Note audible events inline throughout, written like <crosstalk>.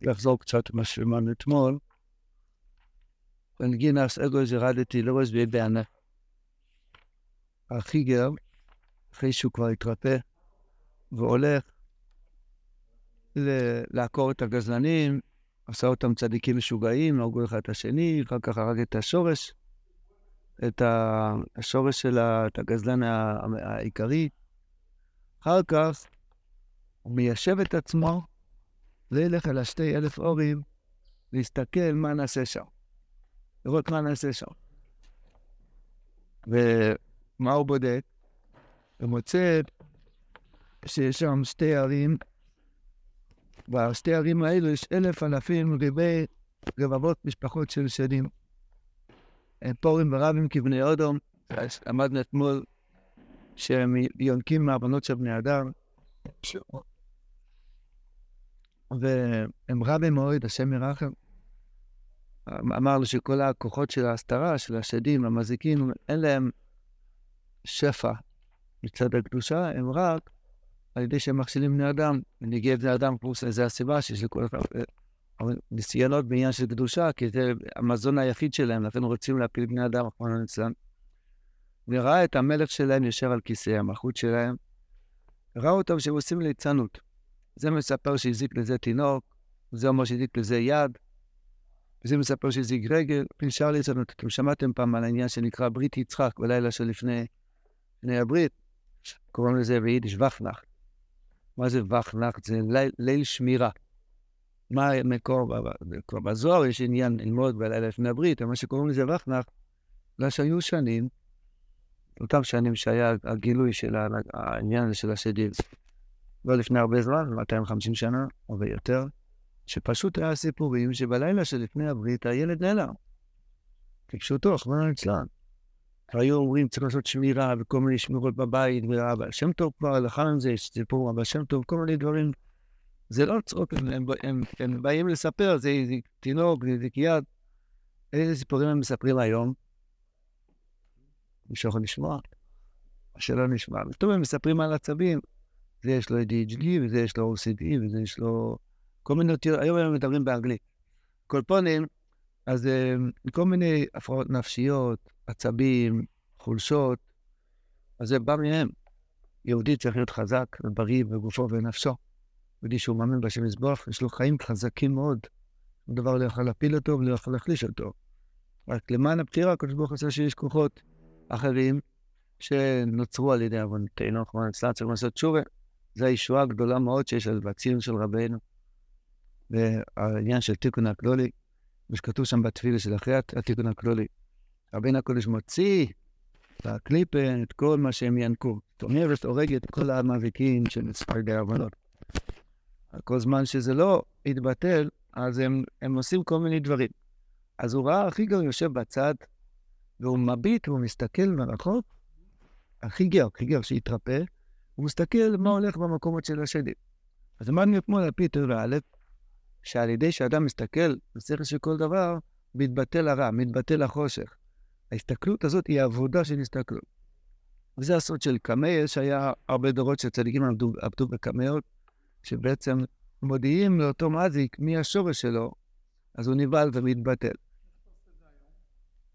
לחזור קצת למה שאמרנו אתמול. בנגינס אגוז ירדתי לראש בענה. החיגר, אחרי שהוא כבר התרפא, והולך לעקור את הגזלנים, עשה אותם צדיקים משוגעים, הרגו אחד את השני, אחר כך הרג את השורש, את השורש של הגזלן העיקרי. אחר כך הוא מיישב את עצמו וילך אל השתי אלף אורים להסתכל מה נעשה שם, לראות מה נעשה שם. ומה הוא בודק? הוא מוצא שיש שם שתי ערים, בשתי ערים האלו יש אלף אלפים רבי רבבות משפחות של שדים. פורים ורבים כבני אודום, למדנו אתמול שהם יונקים מהבנות של בני אדם. והם רבים מאוד, השם ירחם. אמר לו שכל הכוחות של ההסתרה, של השדים, המזיקים, אין להם שפע מצד הקדושה, הם רק על ידי שהם מכשילים בני אדם, מנהיגי בני אדם, פלוס זה הסיבה שיש לכל אחד ניסיונות בעניין של קדושה, כי זה המזון היחיד שלהם, לכן רוצים להפיל בני אדם, רחמנא ליצלן. וראה את המלך שלהם יושב על כיסא המלכות שלהם, ראה אותם שהם עושים ליצנות. זה מספר שהזיק לזה תינוק, זה אומר שהזיק לזה יד, וזה מספר שהזיק רגל, נשאר ליצנות. אתם שמעתם פעם על העניין שנקרא ברית יצחק בלילה שלפני הברית, קוראים לזה ביידיש וחנך. מה זה וחנך? זה ליל, ליל שמירה. מה המקור? כבר בזוהר יש עניין ללמוד בלילה לפני הברית, מה שקוראים לזה וחנך, בגלל שהיו שנים, אותם שנים שהיה הגילוי של העניין של השדים. לא לפני הרבה זמן, 250 שנה, או ביותר, שפשוט היה סיפורים שבלילה שלפני הברית הילד נעלם. כפשוטו, רחמנא ליצלן. היו אומרים, צריך לעשות שמירה וכל מיני שמירות בבית, והבעל שם טוב כבר עם זה, יש סיפור הבעל שם טוב, כל מיני דברים. זה לא צחוק, הם, הם, הם, הם באים לספר, זה, זה תינוק, זה זיקיית. איזה סיפורים הם מספרים היום? מישהו יכול לשמוע? שלא נשמע. פתאום הם מספרים על עצבים, זה יש לו ADHD, וזה יש לו OCD, וזה יש לו כל מיני, היום הם מדברים באנגלית. כל פונים, אז אה, כל מיני הפרעות נפשיות, עצבים, חולשות, אז זה בא מהם. יהודי צריך להיות חזק ובריא בגופו ובנפשו. יהודי שהוא מאמין בשם יזבוח, יש לו חיים חזקים מאוד. שום דבר לא יכול להפיל אותו ולא יכול להחליש אותו. רק למען הבחירה, הקדוש ברוך הוא עושה שיש כוחות אחרים שנוצרו על ידי עוונותינו, אצלנו צריך לעשות תשובה. זו הישועה הגדולה מאוד שיש על בציון של רבנו. והעניין של תיקון הכלולי, ושכתוב שם בתפילה של אחרי התיקון הכלולי, רבינו הקודש מוציא בקליפה את כל מה שהם ינקו. זאת אומרת, הורג את כל המאביקים של מספרדי הבנות. כל זמן שזה לא יתבטל, אז הם, הם עושים כל מיני דברים. אז הוא ראה הכי גר יושב בצד, והוא מביט והוא מסתכל מרחוק, הכי גר, הכי גר שהתרפא, הוא מסתכל מה הולך במקומות של השדים. אז אמרנו אתמול על פי תורה א', שעל ידי שאדם מסתכל בשכל של כל דבר, מתבטל הרע, מתבטל החושך. ההסתכלות הזאת היא העבודה של הסתכלות. וזה הסוד של קמאל, שהיה הרבה דורות שצדיקים עבדו, עבדו בקמאות, שבעצם מודיעים לאותו מזיק מי השורש שלו, אז הוא נבהל ומתבטל.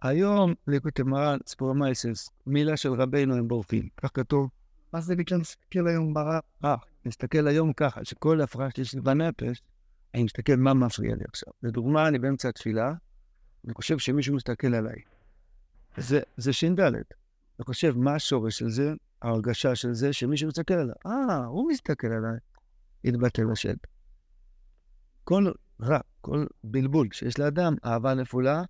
היום, ליקוטי מרן, סיפור מייסס, מילה של רבינו הם בורפים, כך כתוב. מה זה בגלל נסתכל היום ברע? אה, נסתכל היום ככה, שכל הפרעה שיש לי בנפש, אני מסתכל מה מפריע לי עכשיו. לדוגמה, אני באמצע התפילה, אני חושב שמישהו מסתכל עליי. זה, זה ש"ד. אני חושב, מה השורש של זה, ההרגשה של זה, שמישהו מסתכל עליי. אה, הוא מסתכל עליי. יתבטל השד. כל רע, כל בלבול שיש לאדם, אהבה נפולה,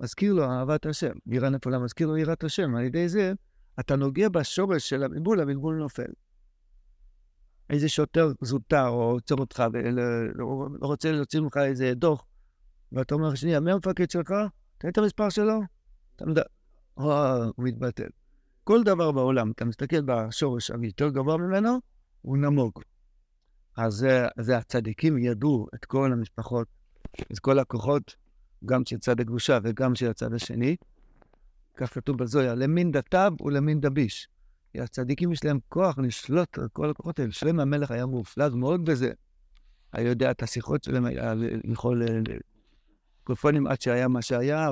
מזכיר לו אהבת השם. יראה נפולה מזכיר לו יראת השם. על ידי זה, אתה נוגע בשורש של הבלבול, הבלבול נופל. איזה שוטר זוטר או עוצר אותך ולא רוצה להוציא ממך איזה דוח, ואתה אומר, שנייה, מי המפקד שלך? תן את המספר שלו. אתה מדבר, הוא מתבטל. כל דבר בעולם, אתה מסתכל בשורש היותר גבוה ממנו, הוא נמוג. אז זה הצדיקים ידעו את כל המשפחות, את כל הכוחות, גם של צד הגרושה וגם של הצד השני. כך כתוב בזויה, למין דתיו ולמין דביש. כי הצדיקים יש להם כוח לשלוט על כל הכוחות האלה. שלם המלך היה מופלג מאוד בזה. היה יודע את השיחות שלהם, היה יכול מיקרופונים עד שהיה מה שהיה,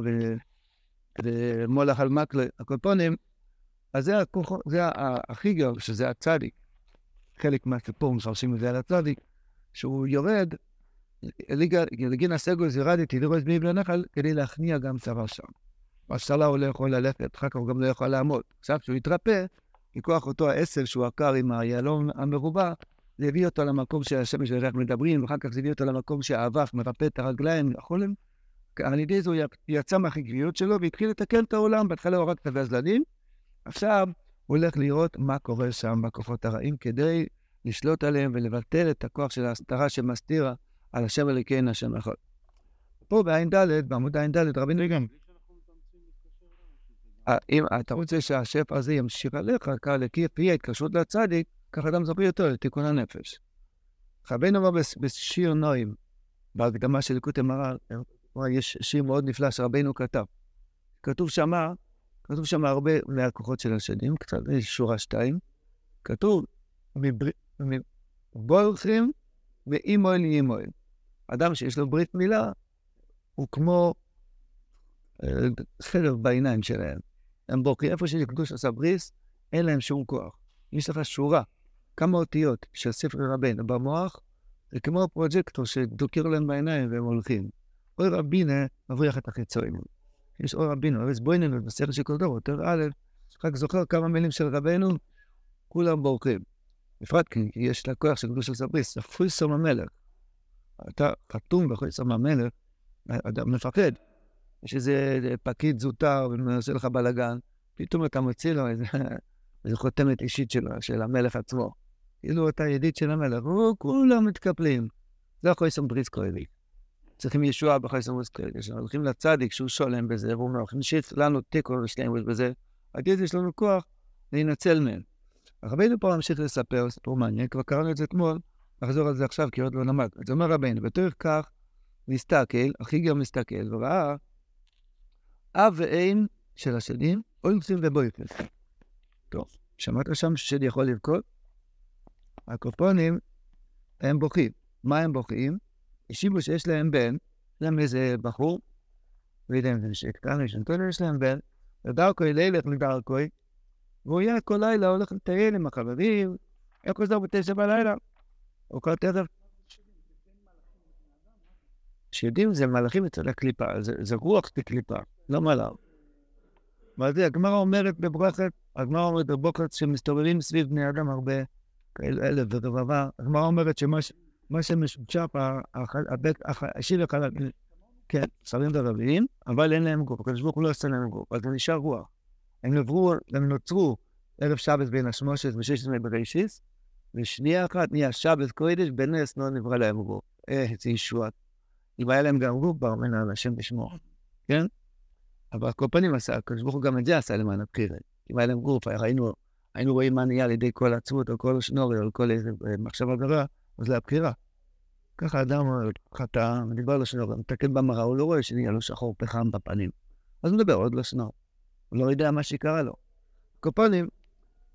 ומולך על מקלה, הקופונים, אז זה, הכוח, זה הכי גר, שזה הצדיק. חלק מהסיפור מפרשים את זה על הצדיק, שהוא יורד, לגינה סגוס ירד איתי לראות בני בני נחל כדי להכניע גם את הרשע. בשלה הוא לא יכול ללכת, אחר כך הוא גם לא יכול לעמוד. עכשיו, כשהוא יתרפא, מכוח אותו העשל שהוא עקר עם היהלום המרובע, זה הביא אותו למקום שהשמש והריח מדברים, ואחר כך זה הביא אותו למקום שהאבק מרפא את הרגליים, החולם. על ידי זה הוא יצא מהחגביות שלו והתחיל לתקן את העולם. בהתחלה הוא רק את הגזלנים, עכשיו הוא הולך לראות מה קורה שם בכוחות הרעים כדי לשלוט עליהם ולבטל את הכוח של ההסתרה שמסתירה על השם אלוקינו השם אחד. פה בע"ד, בעמוד ע"ד, רבינו גם. אם אתה רוצה שהשפע הזה ימשיך עליך, כפי ההתקשרות לצדיק, ככה אדם זוכר יותר לתיקון הנפש. רבינו אמר בשיר נועים, בהקדמה של ליקוטי מרן, יש שיר מאוד נפלא שרבינו כתב. כתוב שמה, כתוב שם הרבה מהכוחות של השדים, קצת, שורה שתיים. כתוב, בורחים מאימויל לאימויל. אדם שיש לו ברית מילה, הוא כמו אה, בעיניים שלהם. בורחים, איפה שיש קדוש עשה בריס, אין להם שום כוח. יש לך שורה, כמה אותיות של ספר רבנו במוח, זה כמו פרוג'קטור שדוקר להם בעיניים והם הולכים. אוי רבינה מבריח את החיצונים. יש אור רבינו, ארץ בויננו, בסרט של כל דור, יותר א', רק זוכר כמה מילים של רבנו, כולם בורחים. בפרט כי יש לה כוח של קדוש של סבריס, חויסום המלך. אתה חתום בחויסום המלך, אדם מפחד. יש איזה פקיד זוטר ומנסה לך בלאגן, פתאום אתה מוציא לו איזה, חותמת אישית שלו, של המלך עצמו. כאילו אתה ידיד של המלך, וכולם מתקפלים. זה החויסום בריס כהלי. צריכים ישועה בחסרוס קדש. הולכים לצדיק שהוא שולם בזה, והוא אומר, נשיט לנו תיקו ושלמות בזה, עד יש לנו כוח להינצל מהם. רבינו פה ממשיך לספר סיפור מעניין, כבר קראנו את זה אתמול, נחזור על זה עכשיו כי עוד לא למד. אז אומר רבינו, בתוך כך מסתכל, הכי גם מסתכל, וראה אב ואם של השדים, אוילצים ובויפל. טוב, שמעת שם ששד יכול לבכות? הקופונים, הם בוכים. מה הם בוכים? השיבו שיש להם בן, להם איזה בחור, לא יודע אם זה נשק קטן, יש להם בן, ודרכו ילך לדרכו, והוא יהיה כל לילה הולך לטייל עם החברים, היה חוזר בתשע בלילה, או כל תכף. שיודעים זה מלאכים אצל הקליפה, זה, זה רוח בקליפה, לא מלאך. מה זה, הגמרא אומרת בברכת, הגמרא אומרת בבוקר שמסתובבים סביב בני אדם הרבה, כאלה אלף ורבבה, הגמרא אומרת שמה מה שמשופשף, השיר החלק, כן, שרים ורבים, אבל אין להם גוף, הקדוש ברוך הוא לא עושה להם גוף, אז זה נשאר רוח. הם נברו, הם נוצרו ערב שבת בין השמושת וששת ימי בראשיס, ושנייה אחת נהיה שבת קודש, בנס לא נברא להם גוף. איזה ישועת. אם היה להם גם גוף, בר מנה על השם בשמו, כן? אבל כל פנים עשה, הקדוש ברוך הוא גם את זה עשה למען הבחירת. אם היה להם גוף, היינו, היינו רואים מה נהיה על ידי כל עצמות, או כל שנורי, או כל איזה מחשבה גדולה. אז זה הבחירה. ככה אדם חטא, מדבר לשנור, מתקן במראה, הוא לא רואה שנהיה לו שחור פחם בפנים. אז הוא מדבר עוד לשנור. הוא לא יודע מה שקרה לו. קופונים,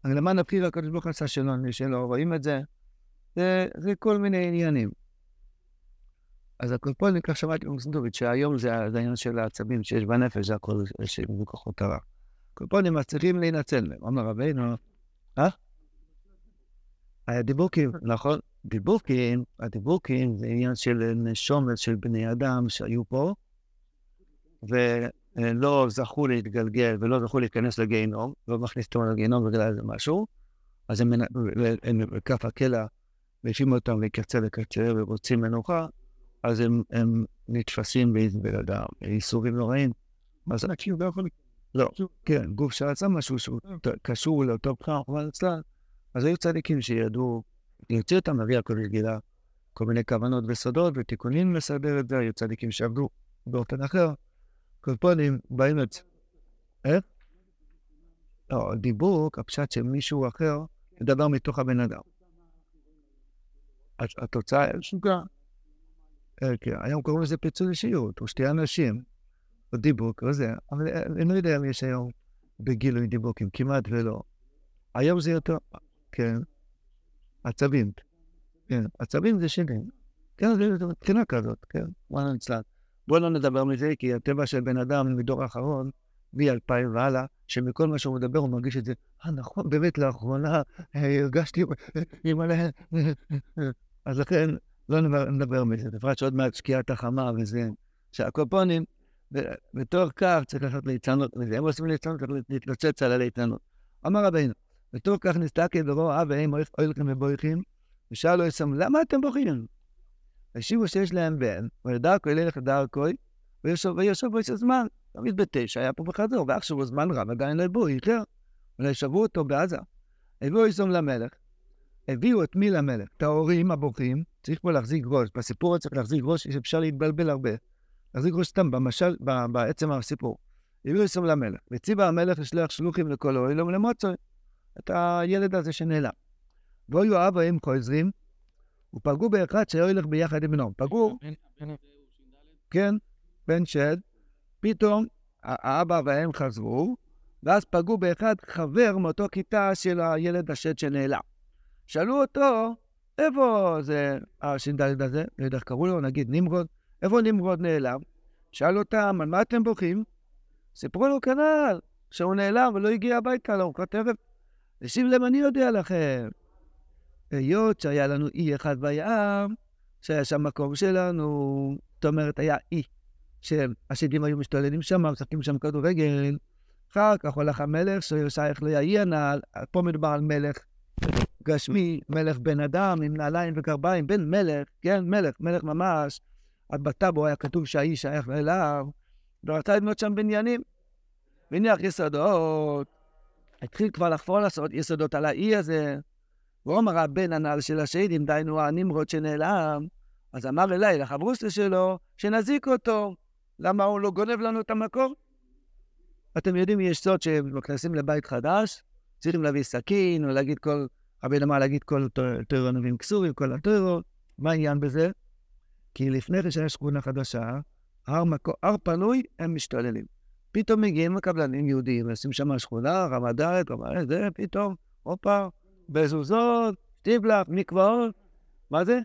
למען הבחירה הקדוש ברוך הוא עשה שלא רואים את זה, זה, זה כל מיני עניינים. אז הקופונים, כך שמעתי במסנדובית, שהיום זה העניין של העצבים שיש בנפש, זה הכל של כוחות הרע. קופונים מצליחים להינצל מהם. אמר רבינו, אה? היה דיבוקים, נכון? דיבוקים, הדיבוקים זה עניין של נשומת של בני אדם שהיו פה, ולא זכו להתגלגל ולא זכו להיכנס לגיהינום, לא מכניס אותם לגיהינום בגלל איזה משהו, אז הם, בכף הקלע מביאים אותם מקצה לקצה ורוצים מנוחה, אז הם, הם נתפסים בייסורים נוראים. מה זה כאילו לא יכול... לא, כן, גוף שעשה משהו שהוא קשור לאותו אבל אצלם, אז היו צדיקים שידעו להוציא אותם, להביא הכל רגילה, כל מיני כוונות וסודות ותיקונים לסדר את זה, היו צדיקים שעבדו באופן אחר. קופונים באים את... איך? לא, דיבוק, הפשט של מישהו אחר, מדבר מתוך הבן אדם. התוצאה היא שוגה. אה, כן, היום קוראים לזה פיצול אישיות, או שתי אנשים, או דיבוק, או זה, אבל אני לא יודע אם יש היום בגילוי דיבוקים, כמעט ולא. היום זה יותר, כן. עצבים. כן, עצבים זה שלי. כן, זה מבחינה כזאת, כן, וואלה נצלן. בואו לא נדבר מזה, כי הטבע של בן אדם מדור האחרון, מ-2000 והלאה, שמכל מה שהוא מדבר הוא מרגיש את זה. אה, נכון, באמת, לאחרונה אה, הרגשתי עם מלא... אז לכן, לא נדבר מזה. בפרט שעוד מעט שקיעת החמה וזה. שהקופונים, בתור כך צריך לעשות ליצנות מזה. הם עושים ליצנות, צריך להתלוצץ על הליצנות. אמר רבינו, בתור כך נסתכל ברוע ואם אוהל לכם ובויכים, ושאלו יסם, למה אתם בוכים? השיבו שיש להם בן, ודרכו ילך לדרכוי, ויושב באיזה זמן. תמיד בתשע היה פה בחזור, ועכשיו זמן רב עדיין לא הביאו, איחר. אולי שבו אותו בעזה. הביאו איסום למלך, הביאו את מי למלך? את ההורים הבוכים, צריך פה להחזיק ראש. בסיפור צריך להחזיק ראש, שאפשר להתבלבל הרבה. להחזיק ראש סתם במשל, בעצם הסיפור. הביאו איסום למלך, וציווה המלך לשלוח שלוחים לכל אוהלום למוצא, את הילד הזה שנעלם. והיו אבא אם חוזרים, ופגעו באחד שהיה הולך ביחד עם בנו. פגעו, כן, בן שד, פתאום האבא והאם חזרו, ואז פגעו באחד חבר מאותו כיתה של הילד השד שנעלם. שאלו אותו, איפה זה הש"ד הזה? לא יודע איך קראו לו, נגיד נמרוד. איפה נמרוד נעלם? שאל אותם, על מה אתם בוכים? סיפרו לו כנ"ל, שהוא נעלם ולא הגיע הביתה לארוחת ערב. השיב להם, אני יודע לכם. היות שהיה לנו אי אחד בים, שהיה שם מקום שלנו, זאת אומרת, היה אי שהשדים היו משתוללים שם, משחקים שם כדורגל. אחר כך הולך המלך ששייך לאי הנעל, פה מדובר על מלך גשמי, מלך בן אדם עם נעליים וגרביים, בן מלך, כן, מלך, מלך ממש. אז בטאבו היה כתוב שהאיש שייך אליו, ורצה לבנות שם בניינים. והניח יסודות, התחיל כבר לחפור לעשות יסודות על האי הזה. ואומר הבן הנעל של השהידים, דהיינו הנמרוד שנעלם, אז אמר אליי, לחברוסטה שלו, שנזיק אותו. למה הוא לא גונב לנו את המקור? אתם יודעים, יש סוד שנכנסים לבית חדש, צריכים להביא סכין, או להגיד כל, רבי אמר להגיד כל טרו נביאים כסורים, כל הטרו. מה העניין בזה? כי לפני כן שיש שכונה חדשה, הר, מקור, הר פנוי, הם משתוללים. פתאום מגיעים הקבלנים יהודיים, עושים שם שכונה, רמדארת, רמדארת, זה, פתאום, הופה, בזוזות, טיבלח, מקוואות, מה זה?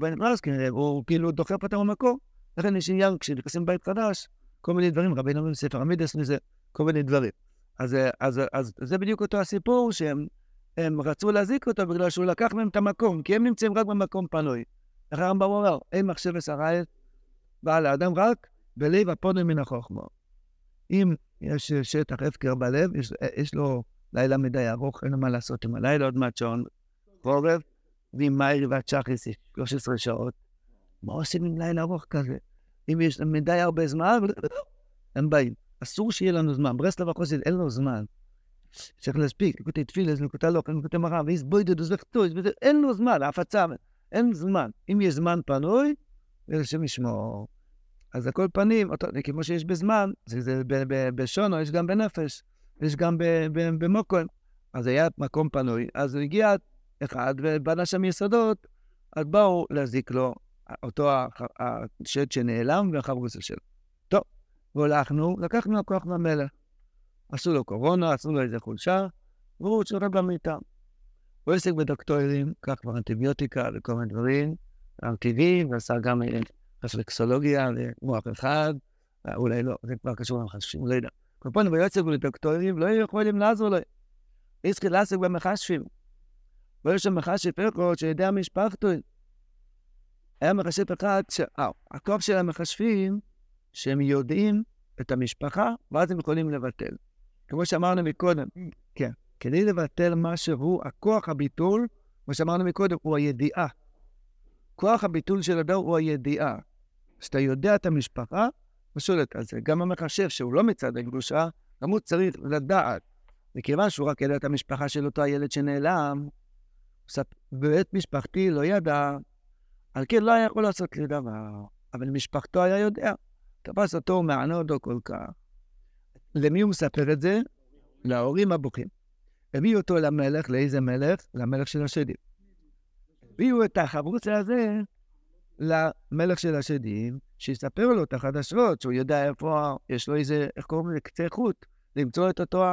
בנכנס, הוא כאילו דוחף אותם במקור. לכן יש עניין, כשנכנסים בית חדש, כל מיני דברים, רבינו אומר בספר עמידס מזה, כל מיני דברים. אז, אז, אז זה בדיוק אותו הסיפור שהם רצו להזיק אותו בגלל שהוא לקח מהם את המקום, כי הם נמצאים רק במקום פנוי. איך הרמב"ם אומר, אין מחשב ושרייך, בעל האדם רק בלב הפונוי מן החוכמה. אם יש שטח הפקר בלב, יש, יש לו לילה מדי ארוך, אין לו מה לעשות עם הלילה, עוד מעט שעון חורף, ועם מאיר ועד שחריס 13 שעות. מה עושים עם לילה ארוך כזה? אם יש מדי הרבה זמן, הם באים. אסור שיהיה לנו זמן. ברסלב החוסן אין לו זמן. צריך להספיק, לקוטי תפילס, לקוטי לוק, לקוטי מראה, ואיס בוידדוס וכתוס, אין לו זמן, הפצה, אין זמן. אם יש זמן פנוי, זה השם ישמור. אז על כל פנים, אותו, כמו שיש בזמן, זה, זה בשונו, יש גם בנפש, יש גם במוקון. אז היה מקום פנוי, אז הגיע אחד ובנה שם יסודות, אז באו להזיק לו אותו השד שנעלם והחברוסה שלו. טוב, והולכנו, לקחנו הכוח מהמלך. עשו לו קורונה, עשו לו איזה חולשה, והוא שוכב במיטה. הוא עסק בדוקטורים, קח כבר אנטיביוטיקה וכל מיני דברים, טבעי, ועשה גם רפלקסולוגיה למוח אחד, אולי לא, זה כבר קשור למחשבים, לא יודע. כל פעם הוא יוצא בדוקטורים, לא יכולים לעזור לו. איסקי לעסק במחשבים. ויש שם מחשב פרקות שיודע משפחתו. היה מחשב אחד, ש... אה, הכוח של המחשבים, שהם יודעים את המשפחה, ואז הם יכולים לבטל. כמו שאמרנו מקודם, כן, כדי לבטל משהו, הכוח הביטול, כמו שאמרנו מקודם, הוא הידיעה. כוח הביטול של הדור הוא הידיעה. כשאתה יודע את המשפחה, הוא שולט על זה. גם המחשב, שהוא לא מצד הקדושה, גם הוא צריך לדעת. מכיוון שהוא רק ידע את המשפחה של אותו הילד שנעלם, בבית משפחתי לא ידע, על כן לא היה יכול לעשות לי דבר, אבל משפחתו היה יודע. תפס אותו, ומענה אותו כל כך. למי הוא מספר את זה? להורים הבוכים. הביאו אותו למלך, לאיזה מלך? למלך של השדים. הביאו את החברוץ הזה למלך של השדים, שיספר לו את החדשות, שהוא יודע איפה, יש לו איזה, איך קוראים לזה, קצה חוט, למצוא את אותו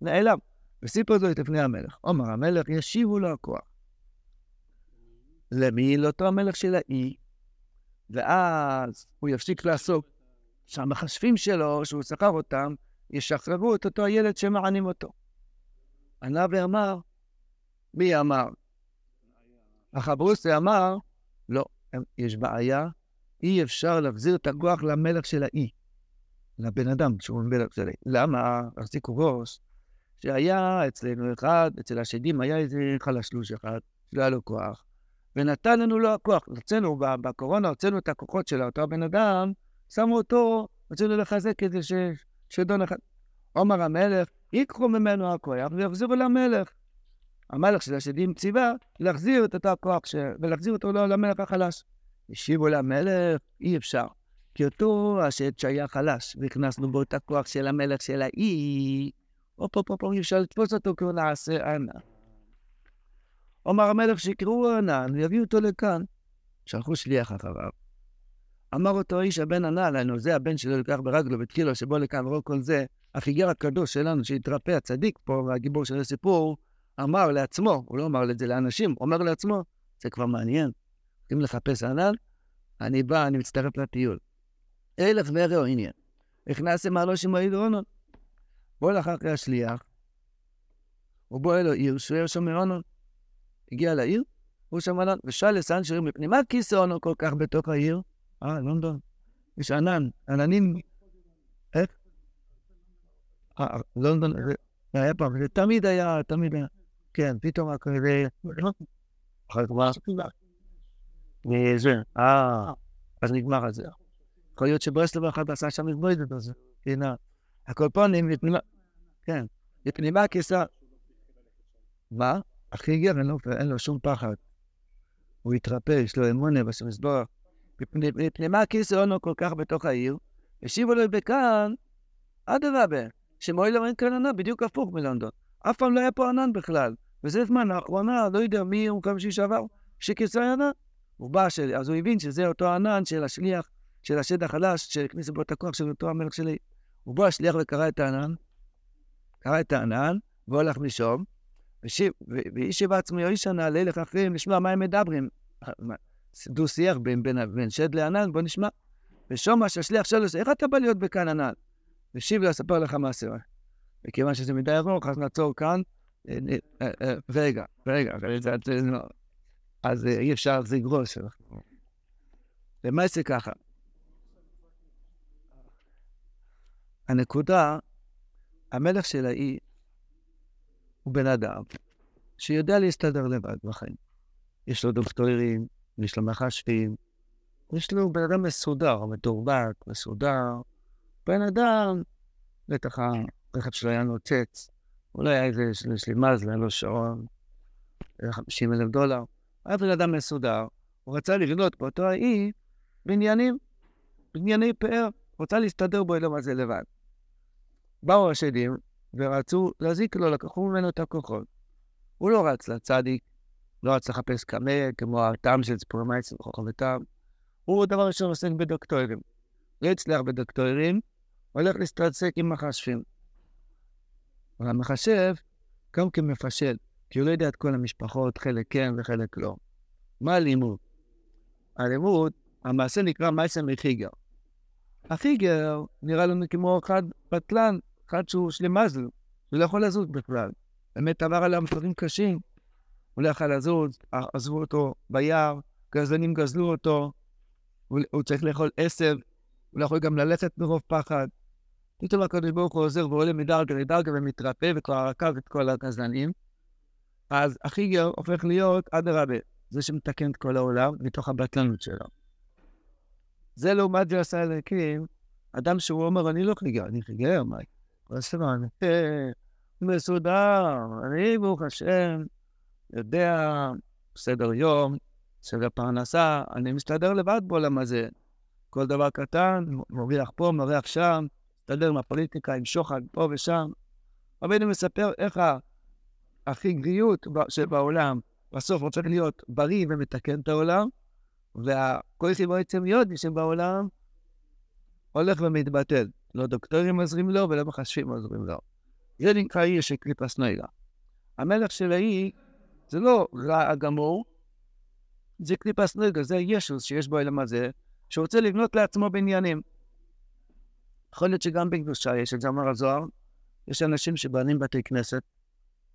הנעלם. וסיפר זאת לפני המלך. אומר המלך, ישיבו לו הכוח. למי? לאותו המלך של האי, ואז הוא יפסיק לעסוק שהמחשבים שלו, שהוא שכר אותם, ישחררו את אותו הילד שמענים אותו. ענה ואמר, מי אמר? החברוסי אמר, לא, יש בעיה, אי אפשר להחזיר את הכוח למלך של האי, לבן אדם שהוא מלך של האי. למה? החזיקו ראש, שהיה אצלנו אחד, אצל השדים היה איזה חלשלוש אחד, שלא היה לו כוח, ונתן לנו לו הכוח. רצינו, בקורונה הוצאנו את הכוחות של אותו הבן אדם, שמו אותו, רצינו לחזק כדי שדון אחד. עומר המלך, ייקחו ממנו הכוח ויחזירו למלך. המלך של השדים ציווה להחזיר את אותו הכוח ש... ולהחזיר אותו למלך החלש. השיבו למלך, אי אפשר. כי אותו השד שהיה חלש, והכנסנו בו את הכוח של המלך של האי, הופ הופ הופ, אי אפשר לתפוס אותו כי הוא נעשה ענן. אומר המלך שיקראו ענן ויביאו אותו לכאן. שלחו שליח אחריו. אמר אותו איש הבן ענה לנו, זה הבן שלו לקח ברגלו ותחילו שבוא לכאן ורוא כל זה, החיגר הקדוש שלנו שהתרפא, הצדיק פה והגיבור של הסיפור, אמר לעצמו, הוא לא אמר את זה לאנשים, הוא אומר לעצמו, זה כבר מעניין. אם לחפש ענן, אני בא, אני מצטרף לטיול. אלף וראו עניין. הכנס מעלו שמועי דרונות. בוא לך אחרי השליח, הוא בוא אלו עיר, שוער שם מעונו. הגיע לעיר, הוא שם ענן, ושאל לסן שירים מפנים, מה כיסא עונו כל כך בתוך העיר? אה, לונדון. יש ענן, עננים... איך? אה, לונדון, זה היה פעם, זה תמיד היה, תמיד היה. כן, פתאום כזה... אחר כך? זה, אה, אז נגמר את זה. יכול להיות שברסלב אחד עשה שם התבוידות הזה. הנה, הקולפונים, כן, לפנימה כיסה. מה? הכי הגיע, אין לו שום פחד. הוא התרפא, יש לו אמונה בשם יסבורך. מפני מה כיסא עונו כל כך בתוך העיר? השיבו לו בכאן, אדרבה, שמועיל אין כאן ענן, בדיוק הפוך מלונדון. אף פעם לא היה פה ענן בכלל. וזה זמן, לאחרונה, לא יודע מי יום חמישי שעבר, שכיסא ענן. הוא בא, של... אז הוא הבין שזה אותו ענן של השליח, של השד החלש, שהכניס בו את הכוח של אותו המלך שלי. הוא בא השליח וקרא את הענן, קרא את הענן, והולך משום, ואיש בעצמו איש הנעלה לך אחרים לשמוע מה הם מדברים. <laughs> דו-שיח בין, בין, בין שד לענן, בוא נשמע. ושומע שהשליח שלו, איך אתה בא להיות בכאן ענן? ושיב לו, אספר לך מעשה. וכיוון שזה מדי ארוך, אז נעצור כאן. אה, אה, אה, רגע, רגע, אז אי אפשר להחזיק ראש. למעשה ככה. הנקודה, המלך של האי הוא בן אדם שיודע להסתדר לבד בחיים. יש לו דוקטורים, יש לו מחשבים, יש לו בן אדם מסודר, מתורבת, מסודר. בן אדם, בטח הרכב שלו היה נוצץ, אולי היה איזה, יש לי מזל, היה לו שעון, 50 אלף דולר. היה בן אדם מסודר, הוא רצה לבנות באותו האי בניינים, בנייני פאר, רוצה להסתדר בו אלו מה זה לבד. באו השדים ורצו להזיק לו, לקחו ממנו את הכוחות. הוא לא רץ לצדיק, לא רץ לחפש קמא, כמו הטעם של ציפורמייץ וחוכם וטעם. הוא דבר ראשון עוסק בדוקטורים. לא הצליח בדוקטורים, הולך להסתרצק עם מחשבים. אבל המחשב גם כמפשל, כי הוא לא יודע את כל המשפחות, חלק כן וחלק לא. מה הלימוד? הלימוד, המעשה נקרא מעשה מחיגר. החיגר נראה לנו כמו אחד בטלן, אחד שהוא שלמזל, הוא לא יכול לזוז בכלל. באמת עבר עליו דברים קשים. הוא לא יכול לזוז, עזבו אותו ביער, גזלנים גזלו אותו, הוא, הוא צריך לאכול עשב, הוא לא יכול גם ללכת מרוב פחד. פתאום הקדוש ברוך הוא עוזר ועולה מדרגה לדרגה ומתרפא וכבר עקב את כל הגזלנים. אז החיגר הופך להיות אדרבה, זה שמתקן את כל העולם מתוך הבטלנות שלו. זה לעומת זה עשה אלוקים, אדם שהוא אומר, אני לא חיגר, אני חיגר, מה? רסמן, מסודר, אני ברוך השם, יודע, סדר יום, סדר פרנסה, אני מסתדר לבד בעולם הזה. כל דבר קטן, מריח פה, מריח שם, מסתדר עם הפוליטיקה, עם שוחד פה ושם. רבינו מספר איך החיגריות שבעולם בסוף רוצה להיות בריא ומתקן את העולם, והכוחי בעצם יודי שבעולם הולך ומתבטל. לא דוקטורים עוזרים לו ולא מחשבים עוזרים לו. זה נקרא עיר של קליפס נוילה. המלך של האי זה לא רע הגמור, זה קליפס נגע, זה ישוס שיש בו אלם הזה, שרוצה לבנות לעצמו בניינים. יכול להיות שגם בקדושה יש את זה, אמר הזוהר, יש אנשים שבנים בתי כנסת,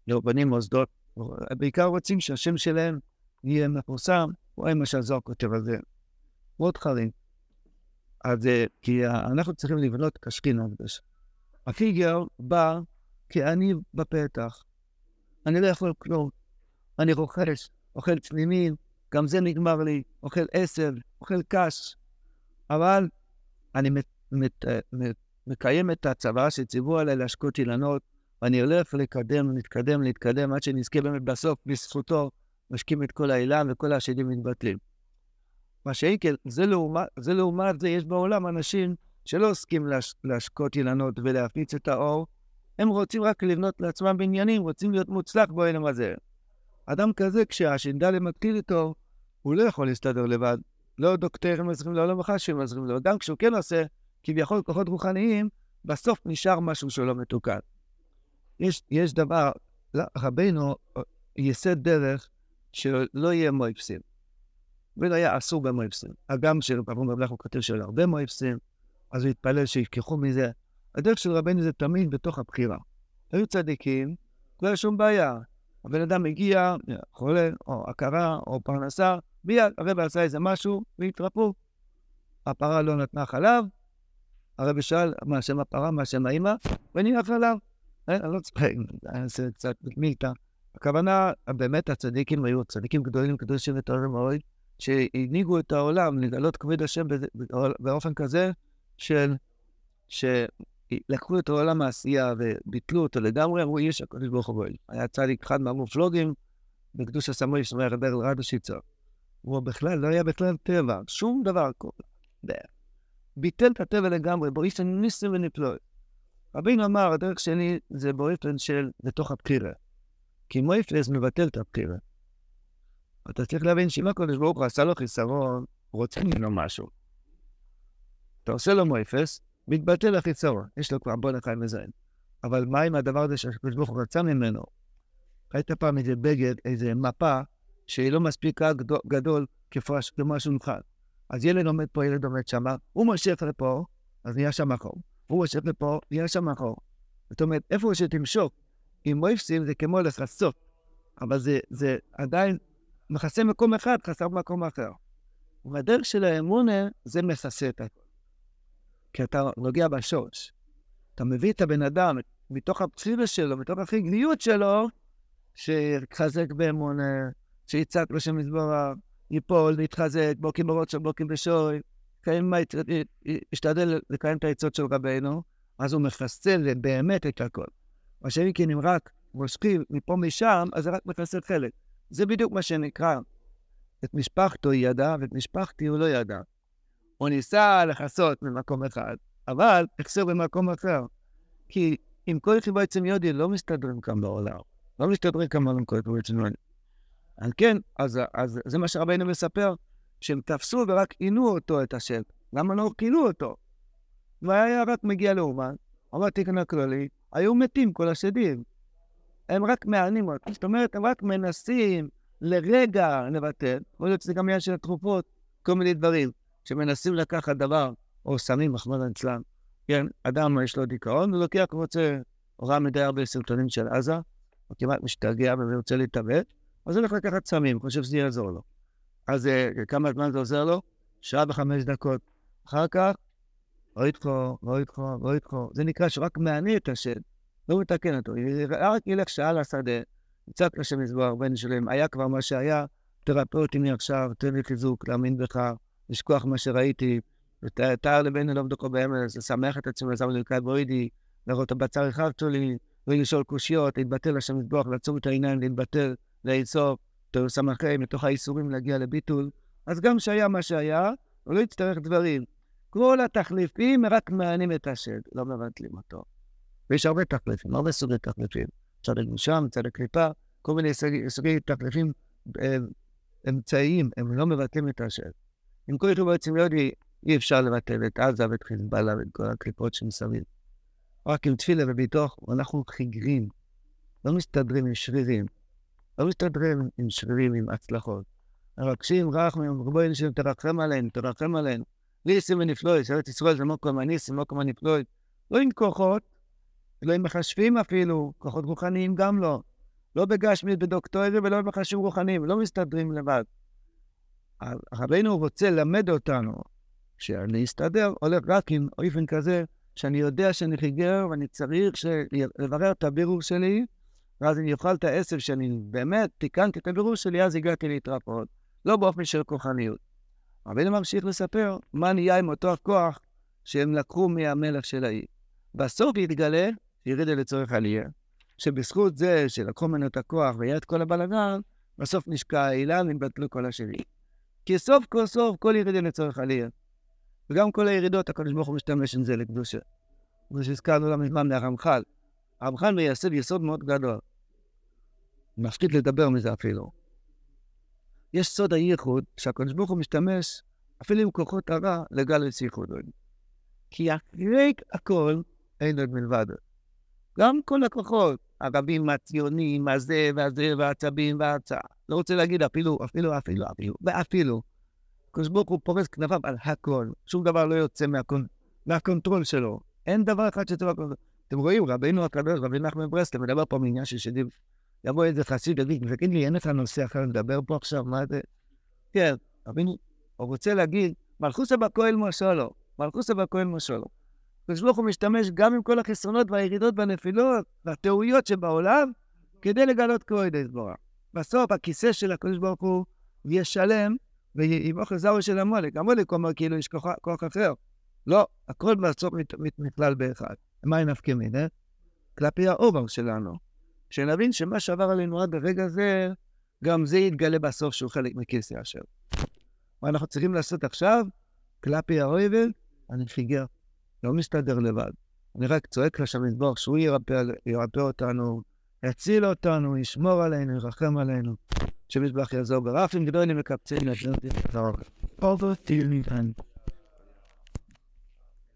לא בנים מוסדות, בעיקר רוצים שהשם שלהם יהיה מפורסם, רואה מה שהזוהר כותב על זה. מאוד חריג. אז כי אנחנו צריכים לבנות כשכין הקדוש. הפיגר בא כי אני בפתח. אני לא יכול כלום. אני רוכש, אוכל צנימים, גם זה נגמר לי, אוכל עשב, אוכל קש. אבל אני מת, מת, מת, מקיים את הצבא שציוו עליי להשקות אילנות, ואני הולך לקדם, להתקדם, להתקדם, עד שנזכה באמת בסוף, בזכותו, משקים את כל האילן וכל השדים מתבטלים. מה שאיקל, זה לעומת זה, לעומת זה יש בעולם אנשים שלא עוסקים להש, להשקות אילנות ולהפיץ את האור, הם רוצים רק לבנות לעצמם בניינים, רוצים להיות מוצלח בעולם הזה. אדם כזה, כשהש"ד מקטין איתו, הוא לא יכול להסתדר לבד. לא דוקטורים עוזרים לו, לא מחשים עוזרים לו. גם כשהוא כן עושה כביכול כוחות רוחניים, בסוף נשאר משהו שלא מתוקן. יש, יש דבר, לא, רבינו ייסד דרך שלא יהיה מויפסים. ולא היה אסור במויפסים. הגם שרבנו רב הוא כותב של הרבה מויפסים, אז הוא התפלל שיפקחו מזה. הדרך של רבנו זה תמיד בתוך הבחירה. היו צדיקים, לא היה שום בעיה. הבן אדם הגיע, חולה, או הכרה, או פרנסה, מיד הרב עשה איזה משהו, והתרפאו. הפרה לא נתנה חלב, הרב שאל, מה שם הפרה, מה שם האמא, ונהיה חלב. אה, אני לא צריך, זה קצת מילתא. הכוונה, באמת הצדיקים היו צדיקים גדולים, קדושים וטובים מאוד, שהנהיגו את העולם לגלות כבוד השם באופן כזה של, שלקחו את העולם העשייה וביטלו אותו לגמרי, אמרו, יש הקדוש ברוך הוא היה צדיק אחד מהמופלוגים בקדוש הסמוי שאומר רבי רדו שיצר. הוא בכלל, לא היה בכלל טבע, שום דבר. ביטל את הטבע לגמרי, בראשון ניסים ונפלאות. רבינו אמר, הדרך שלי זה באופן של לתוך הבחירה. כי מויפלס מבטל את הבחירה. אתה צריך להבין שאם הקדוש ברוך הוא עשה לו חיסרון, הוא רוצה ממנו משהו. אתה עושה לו מויפס, מתבטל החיסרון. יש לו כבר בוא חיים מזיין. אבל מה עם הדבר הזה שהקדוש ברוך הוא רצה ממנו? ראית פעם איזה בגד, איזה מפה, שהיא לא מספיק גדול כמו השולחן. אז ילד עומד פה, ילד עומד שמה, הוא מושך לפה, אז נהיה שם מקום. הוא מושך לפה, נהיה שם מקום. זאת אומרת, איפה שתמשוך עם מויפסים זה כמו לכסות, אבל זה, זה עדיין מכסה מקום אחד, חסר מקום אחר. ובדרך של האמונה זה מכסה את הכל. כי אתה נוגע בשורש. אתה מביא את הבן אדם מתוך הפסילה שלו, מתוך החיגליות שלו, שיחזק באמונה, שיצעק לשם מזבורה, ייפול, יתחזק, בוקים ברוטשו, בוקים בשוי, ישתדל לקיים את העצות של רבנו, אז הוא מחסל באמת את הכל. מה שאם כן, אם רק מושכים מפה משם, אז זה רק מחסל חלק. זה בדיוק מה שנקרא. את משפחתו ידע, ואת משפחתי הוא לא ידע. הוא ניסה לכסות ממקום אחד, אבל החסר במקום אחר. כי עם כל יחיבה עצם יודי לא מסתדרים כאן בעולם. לא מסתדרים כאן בעולם כל יחיבה עצם יודי. על כן, אז, אז זה מה שרבינו מספר, שהם תפסו ורק עינו אותו, את השם. למה לא כילו אותו? והיה רק מגיע לאומן, אמר תקן הכללי, היו מתים כל השדים. הם רק מענים אותו. זאת אומרת, הם רק מנסים לרגע לבטל, יכול להיות שזה גם עניין של התרופות, כל מיני דברים, שמנסים לקחת דבר, או סמים, מחמד אצלם. כן, אדם יש לו דיכאון, הוא לוקח, רוצה, הוא ראה מדי הרבה סרטונים של עזה, הוא כמעט משתגע ורוצה להתאבד, אז הוא הולך לקחת סמים, חושב שזה יעזור לו. אז uh, כמה זמן זה עוזר לו? שעה וחמש דקות. אחר כך, לא ידחו, לא ידחו, לא ידחו. זה נקרא שרק מענה את השד. לא מתקן אותו. רק ילך שעה לשדה, יצעק לשם מזבוח, בן שלם, היה כבר מה שהיה, תרפא אותי מעכשיו, תן לי חיזוק, להאמין בך, לשכוח מה שראיתי, ותאר לבן אלום דוקו באמץ, לשמח את עצמי, לזם ללקי בוידי, לראות הבצר הרחבתו לי, ולשאול קושיות, להתבטל לשם מזבוח, לעצום את העיניים, להתבטל, לאיסוף, סמכי, מתוך האיסורים להגיע לביטול. אז גם שהיה מה שהיה, הוא לא יצטרך דברים. כל התחליפים רק מענים את השד, לא מבטלים אותו. ויש הרבה תחליפים, הרבה סוגי תחליפים. צד הגושם, צד הקליפה, כל מיני סוגי, תחליפים אה, אמצעיים, הם לא מבטלים את השם. עם כל יתרו בעצם יודי, אי אפשר לבטל את עזה ואת חיזבאללה ואת כל הקליפות שמסביב. רק עם תפילה וביטוח, אנחנו חיגרים, לא מסתדרים עם שרירים, לא מסתדרים עם שרירים, עם הצלחות. מבקשים רחמים, רבוי אנשים, תרחם עלינו, תרחם עלינו. ליסים ונפלויס, ארץ ישראל זה מוקו מניסים, מוקו מניפלויס. לא עם כוחות, לא עם מחשבים אפילו, כוחות רוחניים גם לא. לא בגשמית בדוקטורי ולא במחשבים רוחניים, לא מסתדרים לבד. רבינו רוצה ללמד אותנו שלהסתדר הולך רק עם אופן כזה, שאני יודע שאני חיגר ואני צריך לברר את הבירור שלי, ואז אני אוכל את העשר שאני באמת תיקנתי את הבירור שלי, אז הגעתי להתרפאות. לא באופן של כוחניות. רבינו ממשיך לספר מה נהיה עם אותו הכוח שהם לקחו מהמלך של האי. בסוף יתגלה, ירידה לצורך עלייה, שבזכות זה שלקחו ממנו את הכוח והיה את כל הבלגן, בסוף נשקע האילן ובטלו כל השני. כי סוף כל סוף כל ירידה לצורך עלייה. וגם כל הירידות, הקדוש ברוך הוא משתמש עם זה לקדושה. כמו שהזכרנו לא מזמן מהרמח"ל. הרמח"ל מייסד יסוד מאוד גדול. מפחיד לדבר מזה אפילו. יש סוד הייחוד שהקדוש ברוך הוא משתמש אפילו עם כוחות הרע לגלוס ייחוד. כי אחרי הכל אין עוד מלבד. גם כל הכוחות, הרבים הציונים, הזה והזה והעצבים וההצעה. לא רוצה להגיד אפילו, אפילו, אפילו, אפילו, ואפילו. הקדוש ברוך הוא פורס כנפיו על הכל. שום דבר לא יוצא מהקונ... מה control שלו. אין דבר אחד שצריך... אתם רואים, רבינו הקדוש, רבי נחמן ברסלב, מדבר פה מעניין של שדים. יבוא איזה חסיד, יגיד, תגיד לי, אין לך נושא אחר לדבר פה עכשיו, מה זה? כן, רבינו, הוא רוצה להגיד, מלכותו בכל משלה, מלכותו בכל משלה. הקדוש ברוך הוא משתמש גם עם כל החסרונות והירידות והנפילות והטעויות שבעולם, כדי לגלות כהן יתברך. בסוף הכיסא של הקדוש ברוך הוא יהיה שלם, ועם אוכל זרו של המולק. המולק אומר כאילו יש כוח, כוח אחר. לא, הכל בסוף מכלל באחד. מה נפקא מינה? כלפי האובר שלנו. שנבין שמה שעבר עלינו עד הרגע הזה, גם זה יתגלה בסוף שהוא חלק מכיסא אשר. מה אנחנו צריכים לעשות עכשיו? כלפי האויבל, פיגר. לא מסתדר לבד. אני רק צועק לשם לסבור שהוא ירפא, ירפא אותנו, יציל אותנו, ישמור עלינו, ירחם עלינו. שמזבח יעזור ברפים גדולים מקבצים לשנות את הרוב.